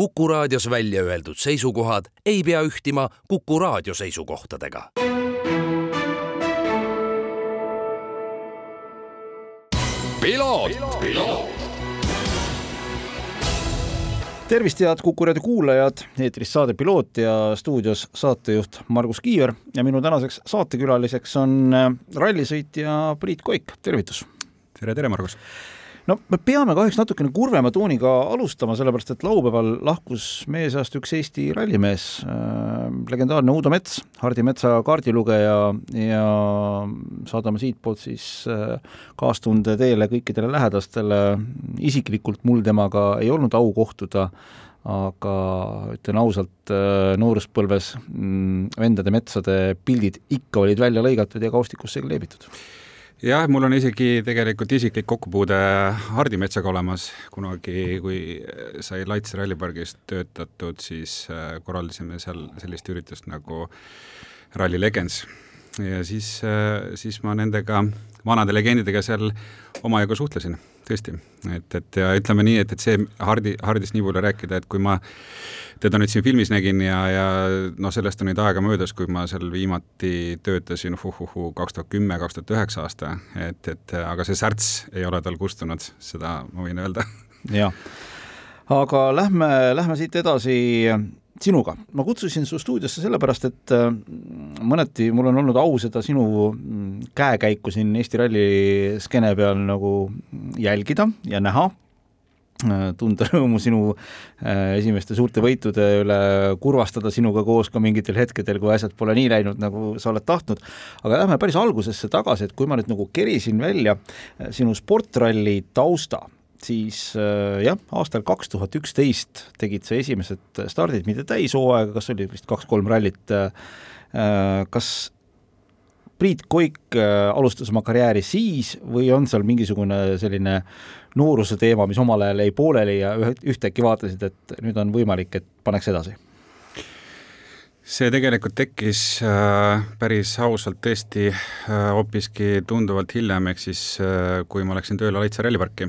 Kuku raadios välja öeldud seisukohad ei pea ühtima Kuku raadio seisukohtadega. tervist, head Kuku raadio kuulajad, eetris saade Piloot ja stuudios saatejuht Margus Kiiver ja minu tänaseks saatekülaliseks on äh, rallisõitja Priit Koik, tervitus! tere, tere, Margus! No me peame kahjuks natukene kurvema tooniga alustama, sellepärast et laupäeval lahkus meie seast üks Eesti rallimees äh,, legendaarne Uudo Mets, Hardi Metsa kaardilugeja ja saadame siitpoolt siis äh, kaastunde teele kõikidele lähedastele, isiklikult mul temaga ei olnud au kohtuda, aga ütlen ausalt äh,, nooruspõlves mm, vendade metsade pildid ikka olid välja lõigatud ja kaustikusse kleebitud jah, mul on isegi tegelikult isiklik kokkupuude Hardi metsaga olemas, kunagi, kui sai Laitse rallipargis töötatud, siis äh, korraldasime seal sellist üritust nagu Rally Legends. Ja siis, äh, siis ma nendega, vanade legendidega seal omajagu suhtlesin, tõesti. et, et ja ütleme nii, et, et see Hardi, Hardist nii palju rääkida, et kui ma teda nüüd siin filmis nägin ja, ja noh, sellest on nüüd aega möödas, kui ma seal viimati töötasin huhuhu kaks tuhat kümme, kaks tuhat üheksa aasta, et, et aga see särts ei ole tal kustunud, seda ma võin öelda. jah, aga lähme, lähme siit edasi sinuga. ma kutsusin su stuudiosse sellepärast, et äh, mõneti mul on olnud au seda sinu mm, käekäiku siin Eesti ralli skeene peal nagu jälgida ja näha Äh, tunda rõõmu sinu äh, esimeste suurte võitude üle, kurvastada sinuga koos ka mingitel hetkedel, kui asjad pole nii läinud, nagu sa oled tahtnud. aga lähme päris algusesse tagasi, et kui ma nüüd nagu kerisin välja sinu sportralli tausta, siis jah, aastal kaks tuhat üksteist tegid sa esimesed stardid, mitte täishooaega, kas oli vist kaks-kolm rallit, kas Priit Koik alustas oma karjääri siis või on seal mingisugune selline nooruse teema, mis omal ajal jäi pooleli ja ühtäkki vaatasid, et nüüd on võimalik, et paneks edasi? see tegelikult tekkis äh, päris ausalt tõesti äh, hoopiski tunduvalt hiljem, ehk siis äh, kui ma läksin tööle Laitse ralliparki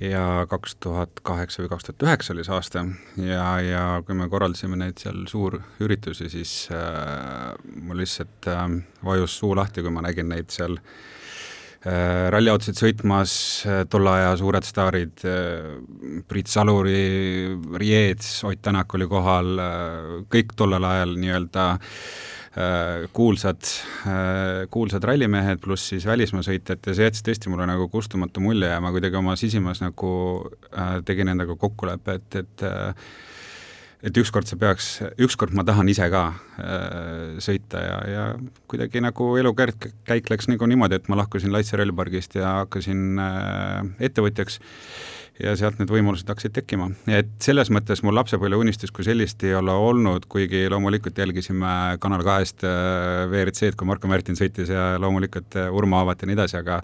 ja kaks tuhat kaheksa või kaks tuhat üheksa oli see aasta. Ja, ja kui me korraldasime neid seal suurüritusi, siis äh, mul lihtsalt äh, vajus suu lahti, kui ma nägin neid seal äh, Äh, ralliautosid sõitmas äh, tolle aja suured staarid, äh, Priit Saluri, Riets, Ott Tänak oli kohal, kõik tollel ajal nii-öelda kuulsad, kuulsad rallimehed, pluss siis välismaa sõitjad ja see jättis tõesti mulle nagu kustumatu mulje ja ma kuidagi oma sisimas nagu tegin endaga kokkuleppe, et, et et ükskord see peaks, ükskord ma tahan ise ka äh, sõita ja, ja kuidagi nagu elukärt käik läks nagu niimoodi, et ma lahkusin Laitse relvpargist ja hakkasin äh, ettevõtjaks ja sealt need võimalused hakkasid tekkima. et selles mõttes mul lapsepõlveunistus kui sellist ei ole olnud, kuigi loomulikult jälgisime Kanal kahest äh, WRC-d, kui Marko Märtin sõitis ja loomulikult äh, Urmo Aavat ja nii edasi, aga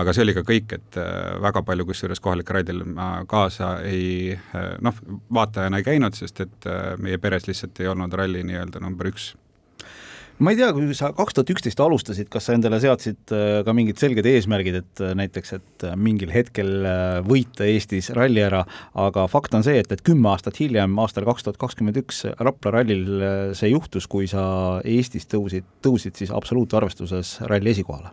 aga see oli ka kõik, et äh, väga palju kusjuures kohalikel raidil ma kaasa ei noh, vaatajana ei käinud, sest et meie peres lihtsalt ei olnud ralli nii-öelda number üks ma ei tea, kui sa kaks tuhat üksteist alustasid, kas sa endale seadsid äh, ka mingid selged eesmärgid, et äh, näiteks, et äh, mingil hetkel võita Eestis ralli ära, aga fakt on see, et, et kümme aastat hiljem, aastal kaks tuhat kakskümmend üks Rapla rallil see juhtus, kui sa Eestis tõusid, tõusid siis absoluutarvestuses ralli esikohale.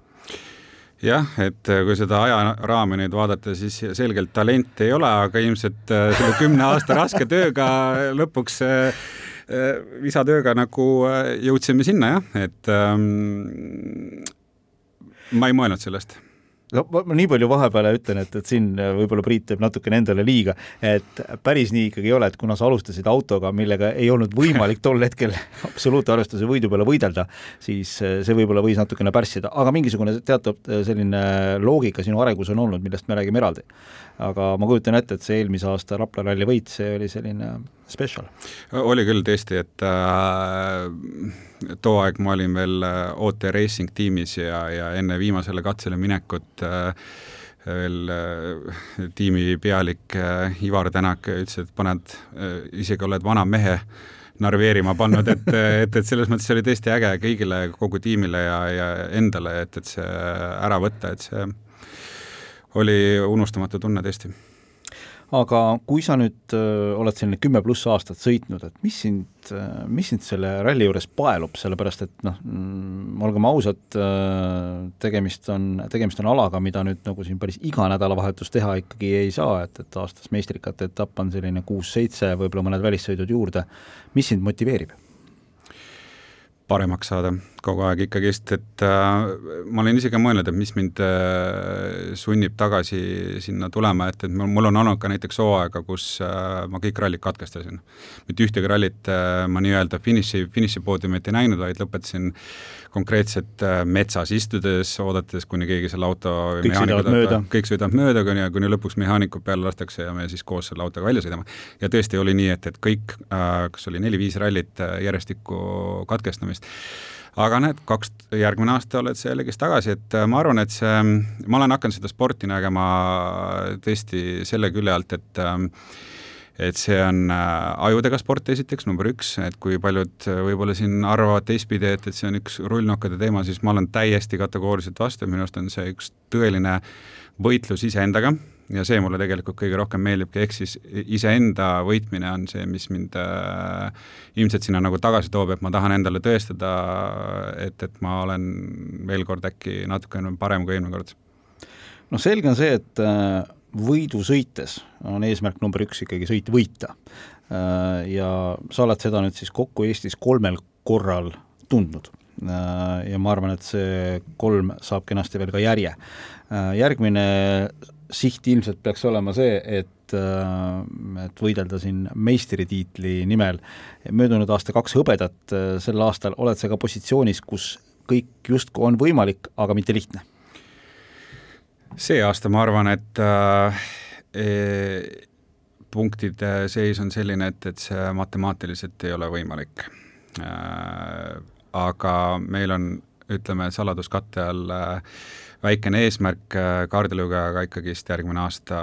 Jah, et kui seda ajaraami nüüd vaadata, siis selgelt talenti ei ole, aga ilmselt selle kümne aasta raske tööga lõpuks lisatööga nagu äh, jõudsime sinna jah, et ähm, ma ei mõelnud sellest no ma, ma nii palju vahepeale ütlen, et, et siin võib-olla Priit teeb natukene endale liiga, et päris nii ikkagi ei ole, et kuna sa alustasid autoga, millega ei olnud võimalik tol hetkel absoluutarvestuse võidu peale võidelda, siis äh, see võib-olla võis natukene pärssida, aga mingisugune teatav selline loogika sinu arengus on olnud, millest me räägime eraldi. aga ma kujutan ette, et see eelmise aasta Rapla ralli võit, see oli selline spetsial? oli küll tõesti, et äh, too aeg ma olin veel äh, OT Racing tiimis ja, ja enne viimasele katsele minekut äh, veel äh, tiimi pealik Ivar Tänak ütles, et paned isegi oled vana mehe narveerima pannud, et, et, et selles mõttes oli tõesti äge kõigile, kogu tiimile ja, ja endale, et, et see ära võtta, et see oli unustamatu tunne tõesti aga kui sa nüüd öö, oled selline kümme pluss aastat sõitnud, et mis sind, mis sind selle ralli juures paelub, sellepärast et noh, mm, olgem ausad, tegemist on, tegemist on alaga, mida nüüd nagu siin päris iga nädalavahetus teha ikkagi ei saa, et, et aastas meistrikate etapp on selline kuus-seitse, võib-olla mõned välissõidud juurde, mis sind motiveerib? paremaks saada kogu aeg ikkagist, et äh, ma olen isegi mõelnud, et mis mind äh, sunnib tagasi sinna tulema, et, et mul, on olnud ka näiteks hooaega, kus äh, ma kõik rallid katkestasin. mitte ühtegi rallit äh, ma nii-öelda finiši, finišipoodiumit ei näinud, vaid lõpetasin konkreetselt äh, metsas istudes, oodates, kuni keegi selle auto kõik sõidavad mööda. kõik sõidavad mööda, kuni, kuni lõpuks mehaanikud peale lastakse ja me siis koos selle autoga välja sõidame. ja tõesti oli nii, et, et kõik äh,, kas oli neli-viis rallit äh, järjestikku katkestamist, aga näed, kaks, järgmine aasta oled sa jällegist tagasi, et äh, ma arvan, et see, ma olen hakanud seda sporti nägema tõesti selle külje alt, et äh, et see on äh, ajudega sport esiteks, number üks, et kui paljud äh, võib-olla siin arvavad teistpidi, et, et see on üks rullnokkade teema, siis ma olen täiesti kategooriliselt vastu, minu arust on see üks tõeline võitlus iseendaga ja see mulle tegelikult kõige rohkem meeldibki, ehk siis iseenda võitmine on see, mis mind äh, ilmselt sinna nagu tagasi toob, et ma tahan endale tõestada, et, et ma olen veel kord äkki natukene parem kui eelmine kord. noh, selge on see, et äh võidu sõites on eesmärk number üks ikkagi sõit võita. Äh, ja sa oled seda nüüd siis kokku Eestis kolmel korral tundnud. Äh, ja ma arvan, et see kolm saab kenasti veel ka järje. Järgmine siht ilmselt peaks olema see, et et võidelda siin meistritiitli nimel. möödunud aasta kaks hõbedat, sel aastal oled sa ka positsioonis, kus kõik justkui on võimalik, aga mitte lihtne see aasta ma arvan, et äh, e, punktide seis on selline, et, et see matemaatiliselt ei ole võimalik äh,. aga meil on, ütleme, saladuskatte all äh, väikene eesmärk äh, kaardilugejaga ikkagist järgmine aasta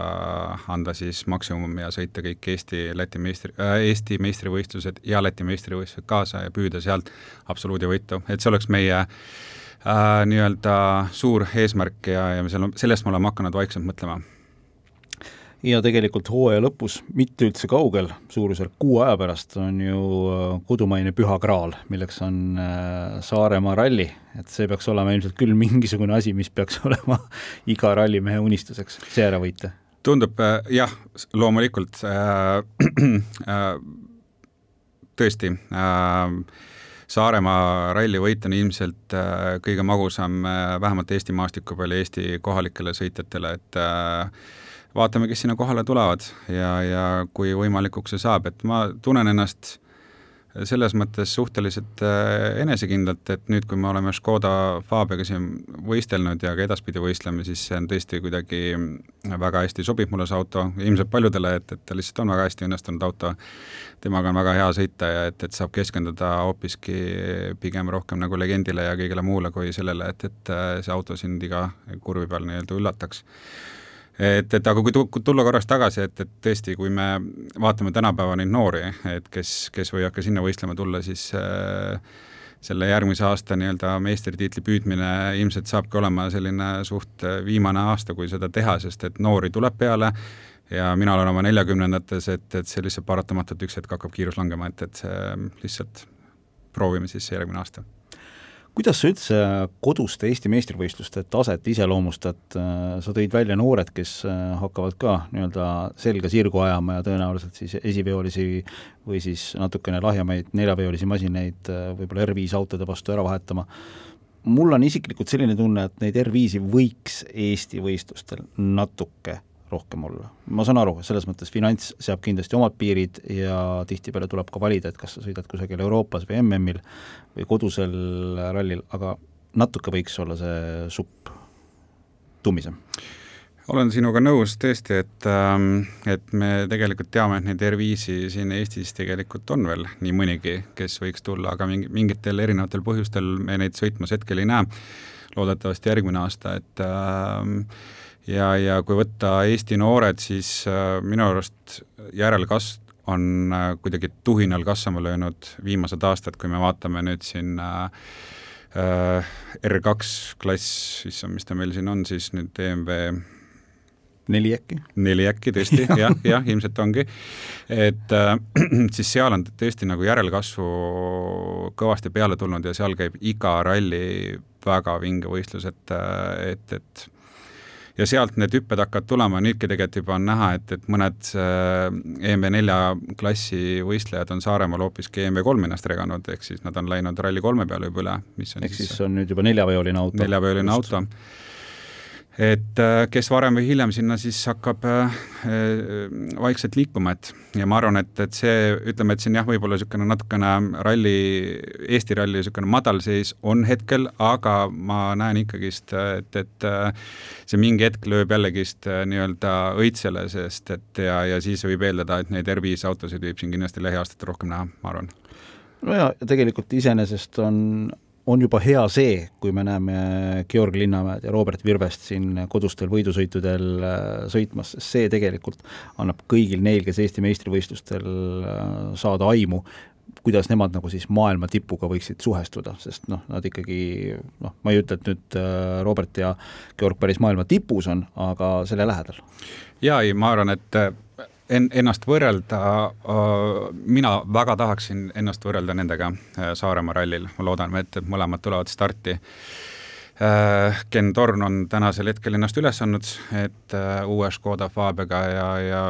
anda siis maksimum ja sõita kõik Eesti, Läti meistri äh,, Eesti meistrivõistlused ja Läti meistrivõistlused kaasa ja püüda sealt absoluudivõitu, et see oleks meie äh, nii-öelda suur eesmärk ja, ja me seal, sellest me oleme hakanud vaikselt mõtlema ja tegelikult hooaja lõpus, mitte üldse kaugel, suurusjärk kuu aja pärast on ju äh, kodumaine püha graal, milleks on äh, Saaremaa ralli, et see peaks olema ilmselt küll mingisugune asi, mis peaks olema iga rallimehe unistuseks, see ära võita. tundub äh, jah, loomulikult äh, tõesti äh, Saaremaa rallivõit on ilmselt kõige magusam äh, vähemalt Eesti maastiku peal ja Eesti kohalikele sõitjatele, et vaatame, kes sinna kohale tulevad ja, ja kui võimalikuks see saab, et ma tunnen ennast selles mõttes suhteliselt äh, enesekindlalt, et nüüd, kui me oleme Škoda Fabiaga siin võistelnud ja ka edaspidi võistleme, siis see on tõesti kuidagi väga hästi sobib mulle see auto, ilmselt paljudele, et, et ta lihtsalt on väga hästi õnnestunud auto, temaga on väga hea sõita ja et, et saab keskenduda hoopiski pigem rohkem nagu legendile ja kõigele muule kui sellele, et, et äh, see auto sind iga kurvi peal nii-öelda üllataks et, et aga kui tulla korraks tagasi, et, et tõesti, kui me vaatame tänapäeva neid noori, et kes, kes võivad ka sinna võistlema tulla, siis äh, selle järgmise aasta nii-öelda meistritiitli püüdmine ilmselt saabki olema selline suht viimane aasta, kui seda teha, sest et noori tuleb peale ja mina olen oma neljakümnendates, et, et see lihtsalt paratamatult üks hetk hakkab kiirus langema, et, et see lihtsalt proovime siis järgmine aasta kuidas sa üldse koduste Eesti meistrivõistluste taset iseloomustad, sa tõid välja noored, kes äh, hakkavad ka nii-öelda selga sirgu ajama ja tõenäoliselt siis esiveolisi või siis natukene lahjemaid neljaveolisi masinaid äh, võib-olla R5 autode vastu ära vahetama. mul on isiklikult selline tunne, et neid R5-i võiks Eesti võistlustel natuke rohkem olla. ma saan aru, selles mõttes finants seab kindlasti omad piirid ja tihtipeale tuleb ka valida, et kas sa sõidad kusagil Euroopas või MM-il või kodusel rallil, aga natuke võiks olla see supp tummisem olen sinuga nõus tõesti, et, ähm, et me tegelikult teame, et neid R5-i siin Eestis tegelikult on veel nii mõnigi, kes võiks tulla, aga mingi, mingitel erinevatel põhjustel me neid sõitmas hetkel ei näe. loodetavasti järgmine aasta, et äh, ja, ja kui võtta Eesti noored, siis äh, minu arust järelkasv on äh, kuidagi tuhinal kasvama löönud viimased aastad, kui me vaatame nüüd siin äh, äh R2 klass, issand, mis ta meil siin on siis nüüd EMV neli äkki? neli äkki tõesti ja,, jah, jah, ilmselt ongi. et äh, siis seal on tõesti nagu järelkasvu kõvasti peale tulnud ja seal käib iga ralli väga vinge võistlus, et, et, et ja sealt need hüpped hakkavad tulema, nüüdki tegelikult juba on näha, et, et mõned äh, EMV4 klassi võistlejad on Saaremaal hoopiski EMV3 ennast reganud, ehk siis nad on läinud Rally3 peale juba üle, mis on ehk siis, siis on nüüd juba neljaveoline auto. neljaveoline auto et äh, kes varem või hiljem sinna siis hakkab äh, äh, vaikselt liikuma, et ja ma arvan, et, et see, ütleme, et siin jah, võib-olla niisugune natukene ralli, Eesti ralli niisugune madalseis on hetkel, aga ma näen ikkagist, et, et see mingi hetk lööb jällegist nii-öelda õitsele, sest et ja, ja siis võib eeldada, et neid R5 autosid võib siin kindlasti lähiaastatel rohkem näha, ma arvan. no ja tegelikult iseenesest on on juba hea see, kui me näeme Georg Linnamäed ja Robert Virvest siin kodustel võidusõitudel äh, sõitmas, see tegelikult annab kõigil neil, kes Eesti meistrivõistlustel äh, saada aimu, kuidas nemad nagu siis maailma tipuga võiksid suhestuda, sest noh, nad ikkagi noh, ma ei ütle, et nüüd äh, Robert ja Georg päris maailma tipus on, aga selle lähedal. jaa, ei, ma arvan, et en-, ennast võrrelda, äh, mina väga tahaksin ennast võrrelda nendega äh, Saaremaa rallil, ma loodan, et mõlemad tulevad starti. Äh, Ken Torn on tänasel hetkel ennast üles andnud, et uue Škoda Fabiaga ja, ja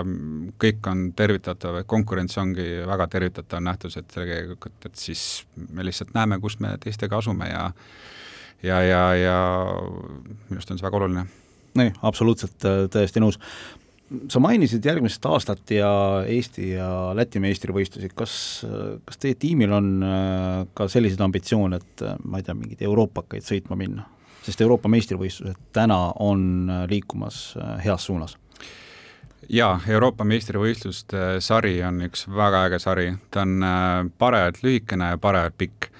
kõik on tervitatav, konkurents ongi väga tervitatav nähtus, et tegelikult, et siis me lihtsalt näeme, kus me teistega asume ja ja, ja, ja minu arust on see väga oluline. Ei, absoluutselt täiesti nõus sa mainisid järgmist aastat ja Eesti ja Läti meistrivõistlusi, kas, kas teie tiimil on äh, ka selliseid ambitsioone, et äh, ma ei tea, mingeid euroopakaid sõitma minna? sest Euroopa meistrivõistlused täna on äh, liikumas heas suunas. Jaa, Euroopa meistrivõistluste sari on üks väga äge sari, ta on parajalt lühikene ja parajalt pikk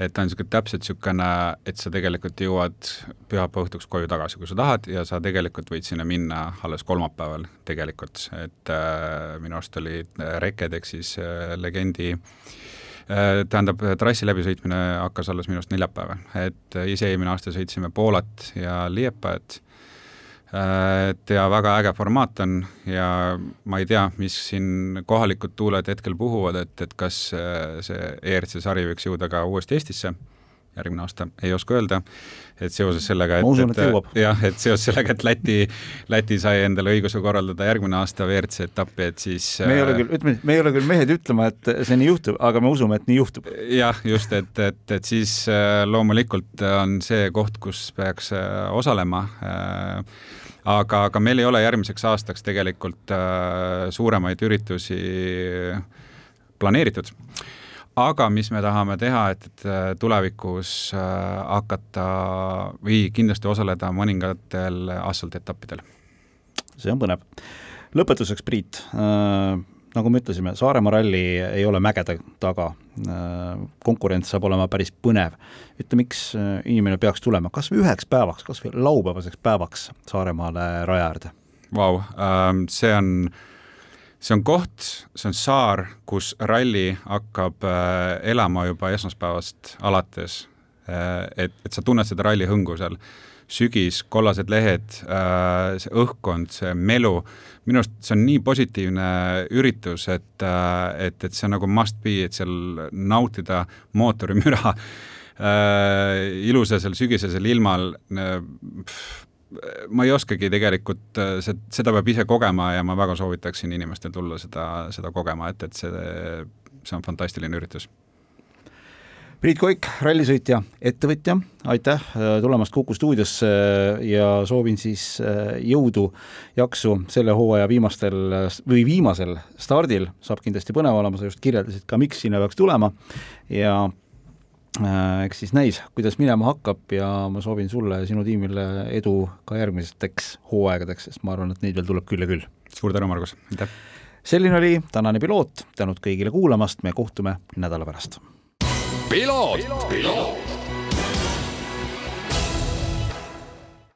et ta on niisugune täpselt niisugune, et sa tegelikult jõuad pühapäeva õhtuks koju tagasi, kui sa tahad, ja sa tegelikult võid sinna minna alles kolmapäeval tegelikult, et äh, minu arust oli äh, Reked ehk siis äh, legendi äh, tähendab, trassi läbisõitmine hakkas alles minu arust neljapäeval, et ise eelmine aasta sõitsime Poolat ja Liepājat et ja väga äge formaat on ja ma ei tea, mis siin kohalikud tuuled hetkel puhuvad, et, et kas äh, see ERC sari võiks jõuda ka uuesti Eestisse järgmine aasta, ei oska öelda, et seoses sellega, et, et, jah, et seoses sellega, et Läti, Läti sai endale õiguse korraldada järgmine aasta WRC etappi, et siis me ei ole küll, ütleme, me ei ole küll mehed ütlema, et see nii juhtub, aga me usume, et nii juhtub. jah, just, et, et, et siis äh, loomulikult on see koht, kus peaks äh, osalema äh, aga, aga meil ei ole järgmiseks aastaks tegelikult äh, suuremaid üritusi planeeritud. Aga mis me tahame teha, et, et äh, tulevikus äh, hakata või kindlasti osaleda mõningatel asfaltetappidel. see on põnev. lõpetuseks, Priit äh,, nagu me ütlesime, Saaremaa ralli ei ole mägede taga, äh, konkurents saab olema päris põnev. ütle, miks äh, inimene peaks tulema kas või üheks päevaks, kas või laupäevaseks päevaks Saaremaale raja äärde? Vau, ähm, see on, see on koht, see on saar, kus ralli hakkab äh, elama juba esmaspäevast alates. et, et sa tunned seda ralli hõngu seal sügis, kollased lehed, see õhkkond, see melu minu arust see on nii positiivne üritus, et, äh, et, et see on nagu must be, et seal nautida mootorimüra äh, ilusasel sügisesel ilmal äh,. Ma ei oskagi tegelikult, äh, seda peab ise kogema ja ma väga soovitaksin inimestel tulla seda, seda kogema, et, et see, see on fantastiline üritus. Priit Koik, rallisõitja, ettevõtja, aitäh äh, tulemast Kuku stuudiosse ja soovin siis äh, jõudu, jaksu selle hooaja viimastel või viimasel stardil, saab kindlasti põnev olema, sa just kirjeldasid ka, miks sinna peaks tulema. Ja äh, eks siis näis, kuidas minema hakkab ja ma soovin sulle ja sinu tiimile edu ka järgmisteks hooaegadeks, sest ma arvan, et neid veel tuleb küll ja küll. suur tänu, Margus, aitäh! selline oli tänane piloot, tänud kõigile kuulamast, me kohtume nädala pärast. Piloot, piloot..